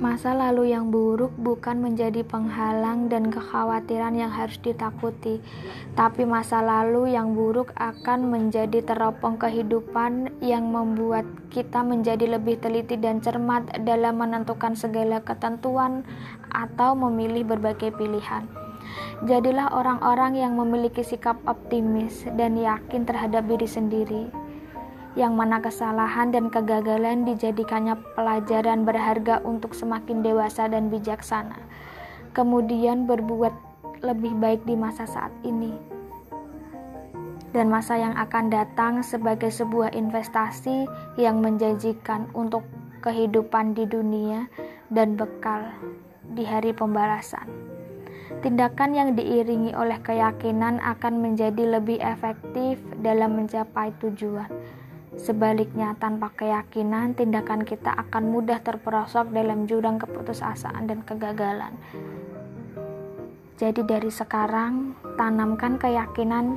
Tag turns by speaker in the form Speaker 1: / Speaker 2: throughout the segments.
Speaker 1: Masa lalu yang buruk bukan menjadi penghalang dan kekhawatiran yang harus ditakuti, tapi masa lalu yang buruk akan menjadi teropong kehidupan yang membuat kita menjadi lebih teliti dan cermat dalam menentukan segala ketentuan atau memilih berbagai pilihan. Jadilah orang-orang yang memiliki sikap optimis dan yakin terhadap diri sendiri yang mana kesalahan dan kegagalan dijadikannya pelajaran berharga untuk semakin dewasa dan bijaksana, kemudian berbuat lebih baik di masa saat ini dan masa yang akan datang sebagai sebuah investasi yang menjanjikan untuk kehidupan di dunia dan bekal di hari pembalasan. Tindakan yang diiringi oleh keyakinan akan menjadi lebih efektif dalam mencapai tujuan Sebaliknya, tanpa keyakinan, tindakan kita akan mudah terperosok dalam jurang keputusasaan dan kegagalan. Jadi dari sekarang, tanamkan keyakinan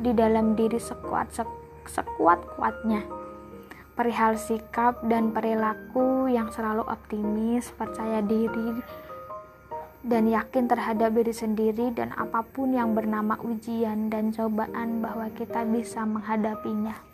Speaker 1: di dalam diri sekuat sekuat-kuatnya. Perihal sikap dan perilaku yang selalu optimis, percaya diri, dan yakin terhadap diri sendiri dan apa pun yang bernama ujian dan cobaan bahwa kita bisa menghadapinya.